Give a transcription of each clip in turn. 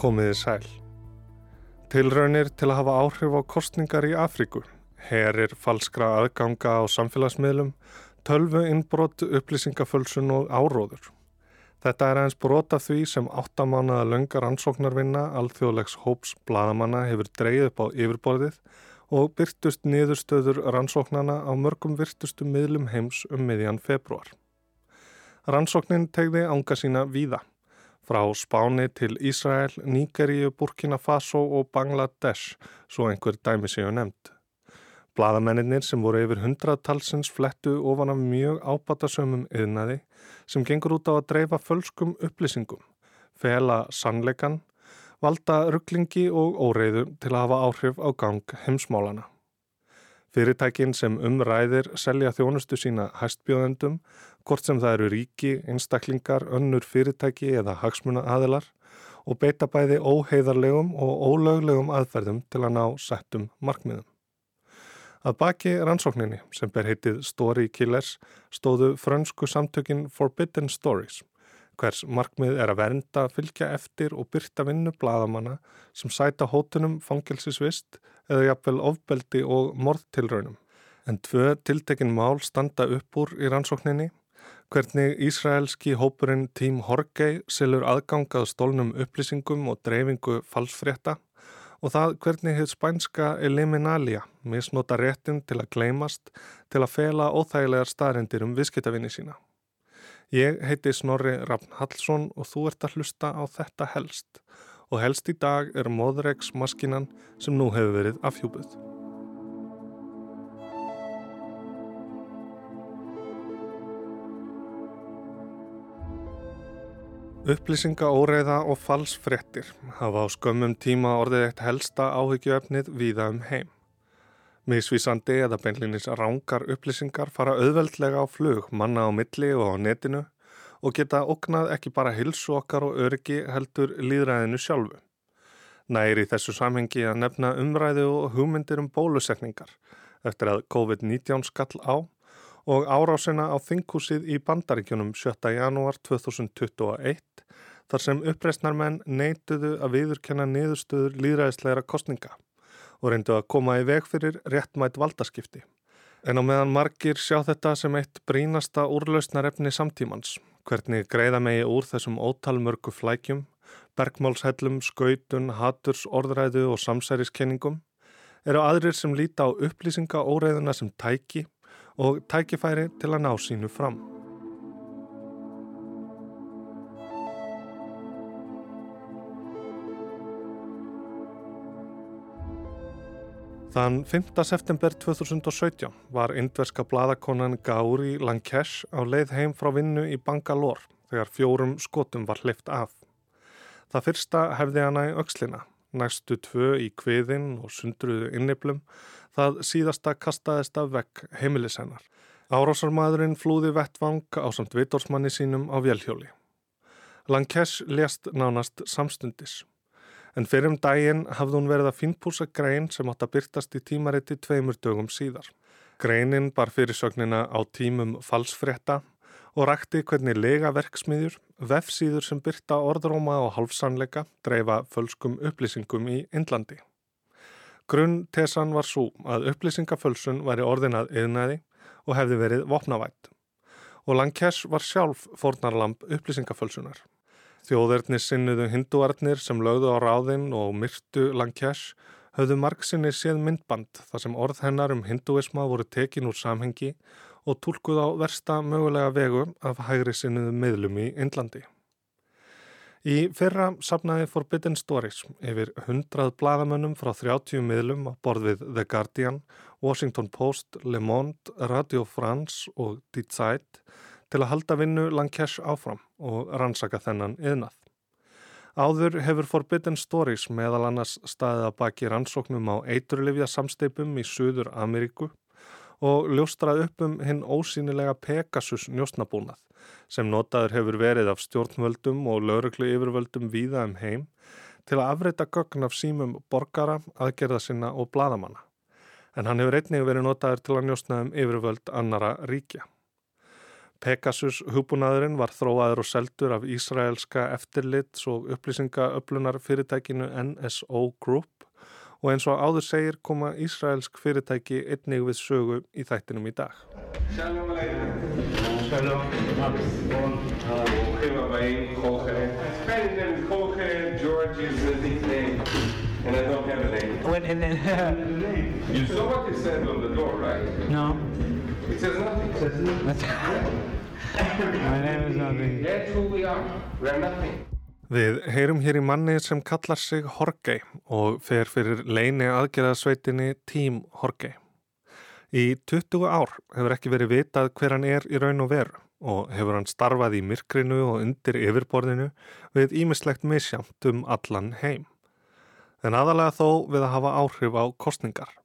Komiði sæl. Tilraunir til að hafa áhrif á kostningar í Afríku, herir falskra aðganga á samfélagsmiðlum, tölvu innbrot, upplýsingafölsun og áróður. Þetta er aðeins brota því sem áttamánaða löngar ansóknarvinna alþjóðlegs hóps bladamanna hefur dreyið upp á yfirborðið og byrtust niðurstöður rannsóknana á mörgum virtustu miðlum heims um miðjan februar. Rannsóknin tegði ánga sína víða, frá Spáni til Ísrael, Nígeríu, Burkina Faso og Bangladesh, svo einhver dæmi séu nefnd. Bladamennir sem voru yfir hundraðtalsins flettu ofan af mjög ábatasömmum yðnaði sem gengur út á að dreifa fölskum upplýsingum, fela sannleikan, valda rugglingi og óreiðu til að hafa áhrif á gang heimsmálana. Fyrirtækin sem umræðir selja þjónustu sína hæstbjóðendum, hvort sem það eru ríki, einstaklingar, önnur fyrirtæki eða hagsmuna aðilar og beita bæði óheiðarlegum og ólöglegum aðferðum til að ná settum markmiðum. Að baki rannsókninni sem ber heitið Story Killers stóðu frönsku samtökin Forbidden Stories hvers markmið er að vernda, fylgja eftir og byrta vinnu bladamanna sem sæta hótunum fangilsisvist eða jafnvel ofbeldi og morðtilraunum. En tvö tiltekin mál standa upp úr í rannsókninni hvernig Ísraelski hópurinn Tím Horgei silur aðgangað stólnum upplýsingum og dreifingu falsfrétta og það hvernig hefur spænska eliminalia misnota réttin til að gleymast til að fela óþægilegar staðrindir um viðskiptavinni sína. Ég heiti Snorri Rafn Hallsson og þú ert að hlusta á þetta helst og helst í dag er móðreiks maskinan sem nú hefur verið afhjúpuð. Upplýsingaóreiða og falsfrettir hafa á skömmum tíma orðið eitt helsta áhyggjuefnið víða um heim. Mísvísandi eða beinlinis rángar upplýsingar fara auðveldlega á flug manna á milli og á netinu og geta oknað ekki bara hilsu okkar og öryggi heldur líðræðinu sjálfu. Næri þessu samhengi að nefna umræðu og hugmyndir um bólusetningar eftir að COVID-19 skall á og árásina á þinghúsið í bandaríkjunum 7. janúar 2021 þar sem uppreysnarmenn neituðu að viðurkenna niðurstöður líðræðisleira kostninga og reyndu að koma í veg fyrir réttmætt valdaskipti. En á meðan margir sjá þetta sem eitt brínasta úrlausnarefni samtímans, hvernig greiða megi úr þessum ótalmörgu flækjum, bergmálshellum, skautun, haturs, orðræðu og samsæriskenningum, eru aðrir sem líta á upplýsinga óreiðuna sem tæki og tækifæri til að ná sínu fram. Þann 5. september 2017 var indverska bladakonan Gauri Lankesh á leið heim frá vinnu í Bangalore þegar fjórum skotum var hlift af. Það fyrsta hefði hana í aukslina, næstu tvö í kviðin og sundruðu inniblum Það síðasta kastaðist af vekk heimilisennar. Árásarmadurinn flúði vettvang á samt vitorsmanni sínum á vélhjóli. Lankesh lést nánast samstundis. En fyrir um daginn hafði hún verið að finnpúsa grein sem átt að byrtast í tímariti tveimur dögum síðar. Greinin bar fyrirsögnina á tímum falsfrétta og rækti hvernig lega verksmiðjur, vefsíður sem byrta orðróma og hálfsannleika dreifa fölskum upplýsingum í Indlandi. Grunn tesan var svo að upplýsingafölsun væri orðinað yðnaði og hefði verið vopnavætt. Og Lankesh var sjálf fornarlamp upplýsingafölsunar. Þjóðverðnis sinniðu hinduarnir sem lögðu á ráðinn og myrtu Lankesh höfðu margsinni séð myndband þar sem orð hennar um hinduisma voru tekin úr samhengi og tólkuð á versta mögulega vegu af hægri sinniðu miðlum í Indlandi. Í fyrra sapnaði Forbidden Stories yfir hundrað bladamönnum frá 30 miðlum á borð við The Guardian, Washington Post, Le Monde, Radio France og Die Zeit til að halda vinnu Lankesh áfram og rannsaka þennan yðnað. Áður hefur Forbidden Stories meðal annars staðið að baki rannsóknum á eiturlifja samsteipum í Suður Ameríku og ljóstrað upp um hinn ósýnilega Pegasus njóstnabúnað sem notaður hefur verið af stjórnvöldum og lauruglu yfirvöldum víða um heim til að afreita gögn af símum borgara, aðgerða sinna og bladamanna. En hann hefur einnig verið notaður til að njóstna um yfirvöld annara ríkja. Pegasus hugbúnaðurinn var þróaður og seldur af Ísraelska eftirlits og upplýsingaöflunar fyrirtækinu NSO Group og eins og áður segir koma Ísraelsk fyrirtæki einnig við sögu í þættinum í dag. Shalom aleikum. Shalom. Bókhim abaim, Kochel. President Kochel, George is the nickname and I don't have a name. When, and then... you saw what it said on the door, right? No. It says nothing. It says nothing. My name is nothing. That's who we are. We are nothing. Við heyrum hér í manni sem kallar sig Horgei og fer fyrir leini aðgerðasveitinni Tím Horgei. Í 20 ár hefur ekki verið vitað hver hann er í raun og veru og hefur hann starfað í myrkrinu og undir yfirborðinu við ímislegt misjamt um allan heim. En aðalega þó við að hafa áhrif á kostningar.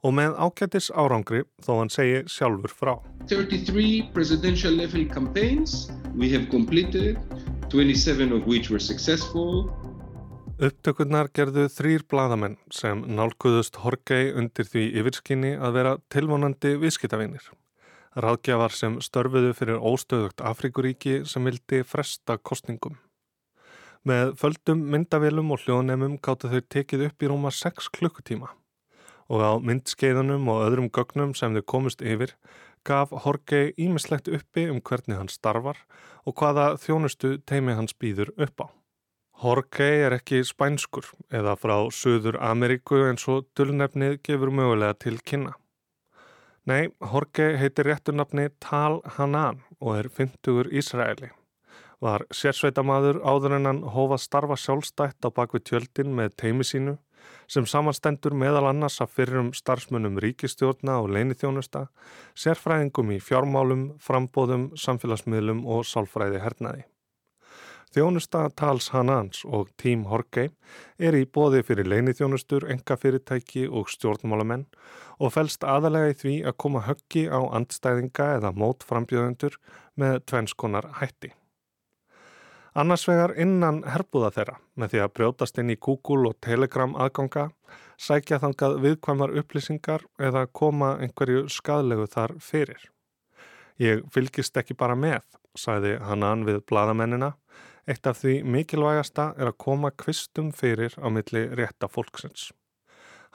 Og með ágættis árangri þó hann segi sjálfur frá. 33 presidential level campaigns we have completed, 27 of which were successful. Upptökurnar gerðu þrýr bladamenn sem nálguðust Horgei undir því yfirskinni að vera tilvonandi viðskiptavinir ráðgjafar sem störfuðu fyrir óstöðugt Afrikuríki sem vildi fresta kostningum. Með földum myndavélum og hljóðnemum gáttu þau tekið upp í rúma 6 klukkutíma og á myndskeiðunum og öðrum gögnum sem þau komust yfir gaf Horgei ímislegt uppi um hvernig hann starfar og hvaða þjónustu teimi hans býður upp á. Horgei er ekki spænskur eða frá Suður Ameríku eins og dullnefnið gefur mögulega til kynna. Nei, Jorge heitir rétturnafni Tal Hanan og er 50 Ísraeli. Var sérsveitamaður áður en hann hófað starfa sjálfstætt á bakvið tjöldin með teimi sínu sem samanstendur meðal annars af fyrrum starfsmunum ríkistjórna og leinithjónusta, sérfræðingum í fjármálum, frambóðum, samfélagsmiðlum og sálfræði hernaði. Þjónusta Tals Hanans og Tím Horkei er í bóði fyrir leinithjónustur, engafyrirtæki og stjórnmálamenn og fælst aðalega í því að koma höggi á andstæðinga eða mótframbjöðendur með tvenskonar hætti. Annars vegar innan herbúða þeirra með því að brjótast inn í Google og Telegram aðganga, sækja þangað viðkvæmar upplýsingar eða koma einhverju skadlegu þar fyrir. Ég fylgist ekki bara með, sæði Hannan við bladamennina, eitt af því mikilvægasta er að koma kvistum fyrir á milli rétta fólksins.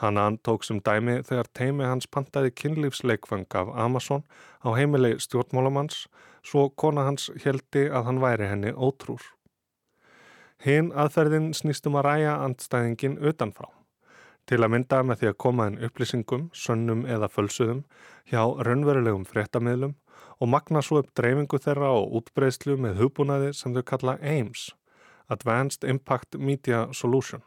Hannan tók sem dæmi þegar teimi hans pantaði kynlífsleikfang af Amazon á heimili stjórnmálamanns svo kona hans heldi að hann væri henni ótrúr. Hinn aðferðin snýstum að ræja andstæðingin utanfrá. Til að mynda með því að koma inn upplýsingum, sönnum eða fölsuðum hjá raunverulegum fréttamiðlum og magna svo upp dreifingu þeirra og útbreyslu með hugbúnaði sem þau kalla AIMS, Advanced Impact Media Solution.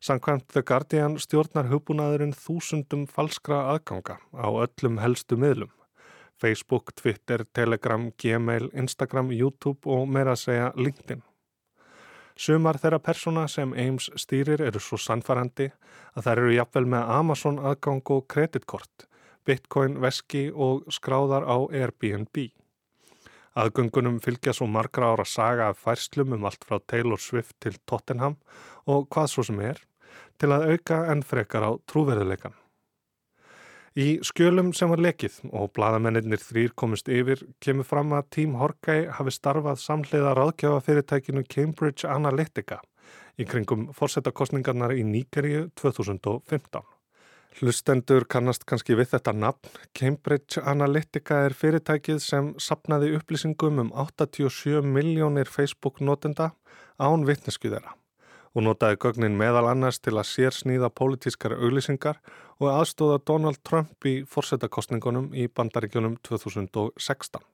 Sankvæmt The Guardian stjórnar hugbúnaðurinn þúsundum falskra aðganga á öllum helstu miðlum. Facebook, Twitter, Telegram, Gmail, Instagram, YouTube og meira að segja LinkedIn. Sumar þeirra persóna sem Ames stýrir eru svo sannfærandi að þær eru jafnvel með Amazon aðgang og kreditkort, Bitcoin, Veski og skráðar á Airbnb. Aðgöngunum fylgja svo margra ára saga af færslum um allt frá Taylor Swift til Tottenham og hvað svo sem er, til að auka enn frekar á trúverðuleikan. Í skjölum sem var lekið og bladamennir þrýr komist yfir kemur fram að Tím Horgæ hafi starfað samhliða ráðgjáfa fyrirtækinu Cambridge Analytica í kringum fórsetakostningarnar í Nýgeríu 2015. Hlustendur kannast kannski við þetta nafn. Cambridge Analytica er fyrirtækið sem sapnaði upplýsingum um 87 miljónir Facebook notenda án vittnesku þeirra og notaði gögnin meðal annars til að sér sníða pólitískar auglýsingar og aðstóða Donald Trump í fórsetakostningunum í bandaríkjunum 2016.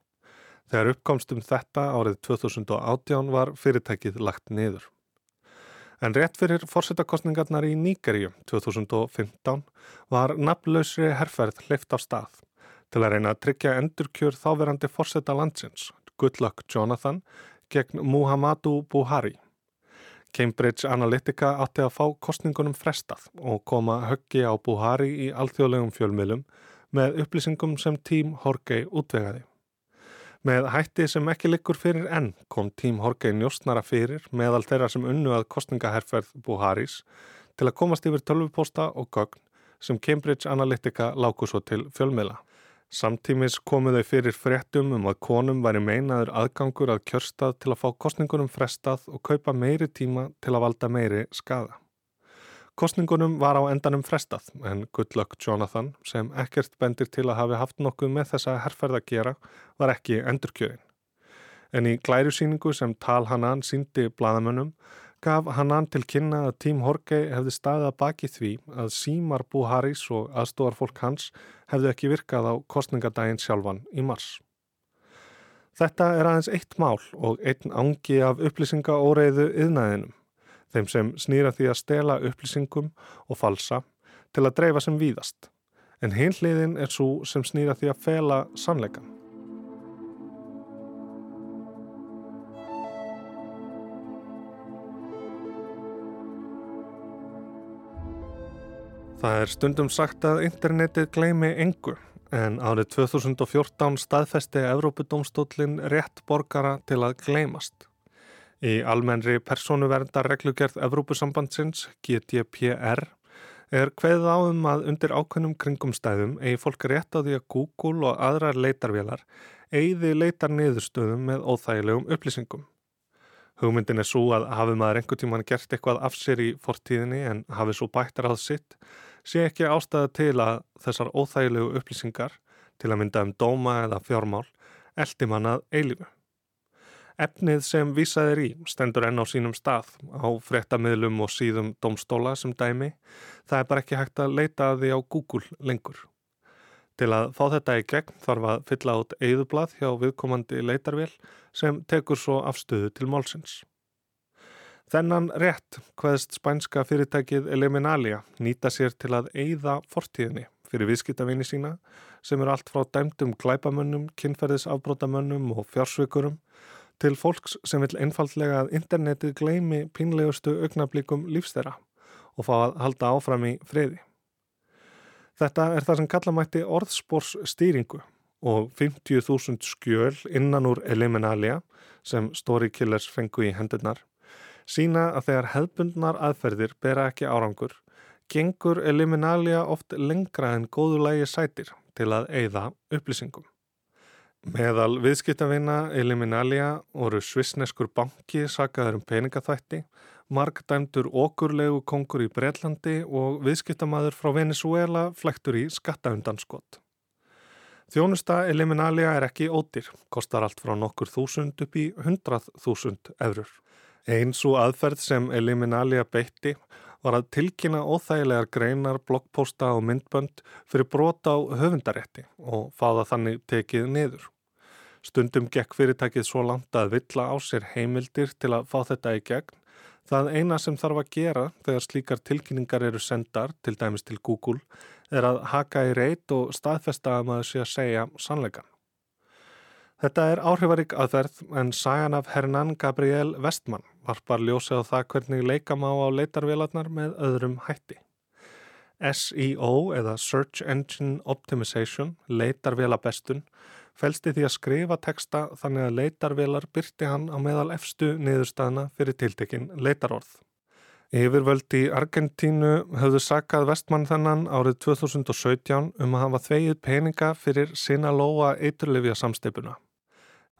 Þegar uppkomstum þetta árið 2018 var fyrirtækið lagt niður. En rétt fyrir fórsetakostningarnar í Nýgeríu 2015 var nafnlausri herrferð hlift á stað til að reyna að tryggja endurkjör þáverandi fórseta landsins, Goodluck Jonathan, gegn Muhammadu Buhari. Cambridge Analytica átti að fá kostningunum frestað og koma höggi á Buhari í alþjóðlegum fjölmiðlum með upplýsingum sem tím Horgei útvegaði. Með hætti sem ekki likur fyrir enn kom tím Horgei njóstnara fyrir meðal þeirra sem unnu að kostningaherrferð Buharis til að komast yfir tölvupósta og gögn sem Cambridge Analytica láku svo til fjölmiðla. Samtímis komu þau fyrir fréttum um að konum væri meinaður aðgangur að kjörstað til að fá kostningunum frestað og kaupa meiri tíma til að valda meiri skada. Kostningunum var á endanum frestað en Goodluck Jonathan sem ekkert bendir til að hafi haft nokkuð með þessa herrferð að gera var ekki endurkjörin. En í glærusýningu sem Tal Hanan síndi bladamönnum gaf Hanan til kynna að Tím Horgei hefði staðið að baki því að símar Buharis og aðstóðar fólk hans hefði ekki virkað á kostningadaginn sjálfan í mars. Þetta er aðeins eitt mál og einn ángi af upplýsinga óreiðu yðnaðinum, þeim sem snýra því að stela upplýsingum og falsa til að dreifa sem víðast, en heimliðin er svo sem snýra því að fela sannleikan. Það er stundum sagt að internetið gleimi engu en árið 2014 staðfesti Evrópudómstólinn rétt borgara til að gleimast. Í almennri persónuverndar reglugerð Evrópusambandsins, GDPR, er hveð á um að undir ákveðnum kringumstæðum eigi fólk rétt á því að Google og aðrar leitarvélar eigiði leitar niðurstöðum með óþægilegum upplýsingum. Hugmyndin er svo að hafi maður einhver tíman gert eitthvað af sér í fortíðinni en hafi svo bættar að sitt, sé ekki ástæða til að þessar óþægilegu upplýsingar til að mynda um dóma eða fjármál eldi mannað eilifu. Efnið sem vísaðir í stendur enn á sínum stað á fréttamiðlum og síðum domstóla sem dæmi, það er bara ekki hægt að leita að því á Google lengur. Til að fá þetta í gegn þarf að fylla át eigðublað hjá viðkomandi leitarvél sem tekur svo afstöðu til málsins. Þennan rétt hvaðst spænska fyrirtækið Eliminalia nýta sér til að eigða fortíðinni fyrir viðskiptavinni sína sem eru allt frá dæmdum glæpamönnum, kynferðisafbrótamönnum og fjársvikurum til fólks sem vil einfallega að internetið gleimi pínlegustu augnablikum lífstera og fá að halda áfram í friði. Þetta er það sem kallamætti orðspórsstýringu og 50.000 skjöl innan úr Eliminalia sem Story Killers fengu í hendurnar sína að þegar hefbundnar aðferðir bera ekki árangur gengur Eliminalia oft lengra en góðulægi sætir til að eigða upplýsingum. Meðal viðskiptavina Eliminalia voru svissneskur banki sakaður um peningaþvætti margdæmdur okurlegu kongur í Breitlandi og viðskiptamaður frá Venezuela flektur í skattaundanskott. Þjónusta Eliminalia er ekki ódýr, kostar allt frá nokkur þúsund upp í hundrað þúsund eurur. Eins og aðferð sem Eliminalia beitti var að tilkynna óþægilegar greinar, bloggposta og myndbönd fyrir brota á höfundarétti og fáða þannig tekið niður. Stundum gekk fyrirtækið svo langt að villa á sér heimildir til að fá þetta í gegn Það eina sem þarf að gera þegar slíkar tilkynningar eru sendar, til dæmis til Google, er að haka í reit og staðfesta að maður sé að segja sannleikan. Þetta er áhrifarík aðverð en sagan af Hernan Gabriel Westman varpar ljósið á það hvernig leikam á á leitarvélarnar með öðrum hætti. SEO eða Search Engine Optimization, leitarvélabestun, fælsti því að skrifa teksta þannig að leitarvelar byrti hann á meðal efstu niðurstaðna fyrir tiltekinn leitarorð. Yfirvöldi í Argentínu höfðu sakað vestmann þennan árið 2017 um að hafa þvegið peninga fyrir Sinaloa eiturlefja samsteipuna.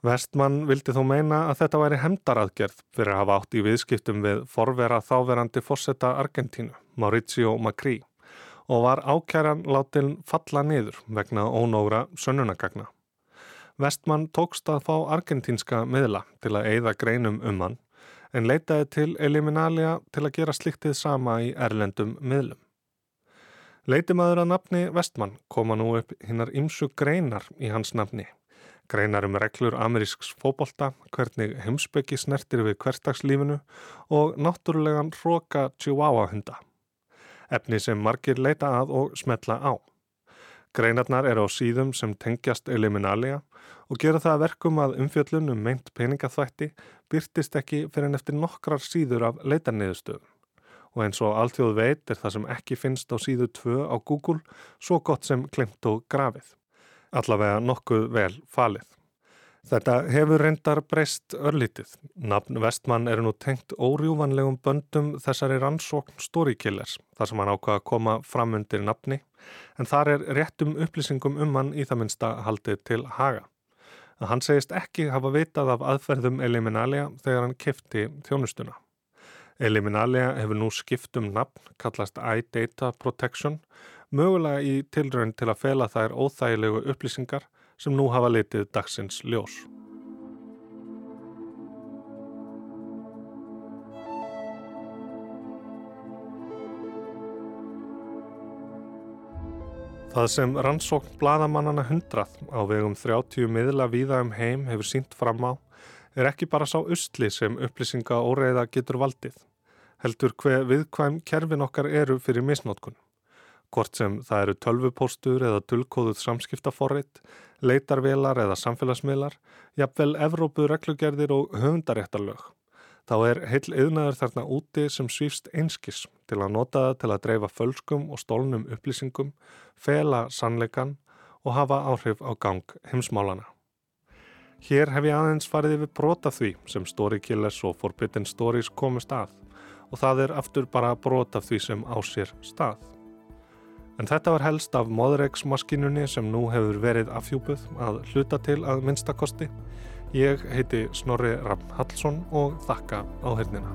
Vestmann vildi þó meina að þetta væri hemdaraðgerð fyrir að hafa átt í viðskiptum við forvera þáverandi fósetta Argentínu, Mauricio Macri, og var ákjæran látin falla niður vegna ónógra sönnunagagna. Vestmann tókst að fá argentínska miðla til að eigða greinum um hann en leitaði til Eliminalia til að gera sliktið sama í erlendum miðlum. Leitimaður að nafni Vestmann koma nú upp hinnar ymsu greinar í hans nafni. Greinar um reglur amerísks fóbolta, hvernig heimsbyggi snertir við hverstagslífinu og náttúrulegan hróka chihuahua hunda. Efni sem margir leita að og smetla á. Greinarnar eru á síðum sem tengjast eliminalia og gera það verkum að umfjöllun um meint peningaþvætti byrtist ekki fyrir en eftir nokkrar síður af leitarniðustöðum. Og eins og alltjóð veit er það sem ekki finnst á síðu 2 á Google svo gott sem klemt og grafið. Allavega nokkuð vel falið. Þetta hefur reyndar breyst örlítið. Nafn Vestmann er nú tengt órjúvanlegum böndum þessari rannsókn Storykillers, þar sem hann ákvaða að koma fram undir nafni, en þar er réttum upplýsingum um hann í það minnsta haldið til haga. Hann segist ekki hafa vitað af aðferðum Eliminalia þegar hann kifti þjónustuna. Eliminalia hefur nú skipt um nafn, kallast iData Protection, mögulega í tilrönd til að fela þær óþægilegu upplýsingar sem nú hafa litið dagsins ljós. Það sem rannsókn bladamannana hundrað á vegum 30 miðla víða um heim hefur sínt fram á er ekki bara sá usli sem upplýsinga óreiða getur valdið, heldur hver viðkvæm kerfin okkar eru fyrir misnótkun hvort sem það eru tölvupóstur eða dullkóðuð samskiptaforrið, leitarvelar eða samfélagsmiðlar, jafnvel Evrópu reglugerðir og höfundaréttarlög. Þá er heil yðnaður þarna úti sem svífst einskis til að nota það til að dreifa fölskum og stólnum upplýsingum, fela sannleikan og hafa áhrif á gang heimsmálana. Hér hef ég aðeins farið yfir brota því sem Storykillers og Forbidden Stories komist að og það er aftur bara brota því sem á sér stað. En þetta var helst af móðreiksmaskinunni sem nú hefur verið afhjúpuð að hluta til að minnstakosti. Ég heiti Snorri Ramm Hallsson og þakka á hernina.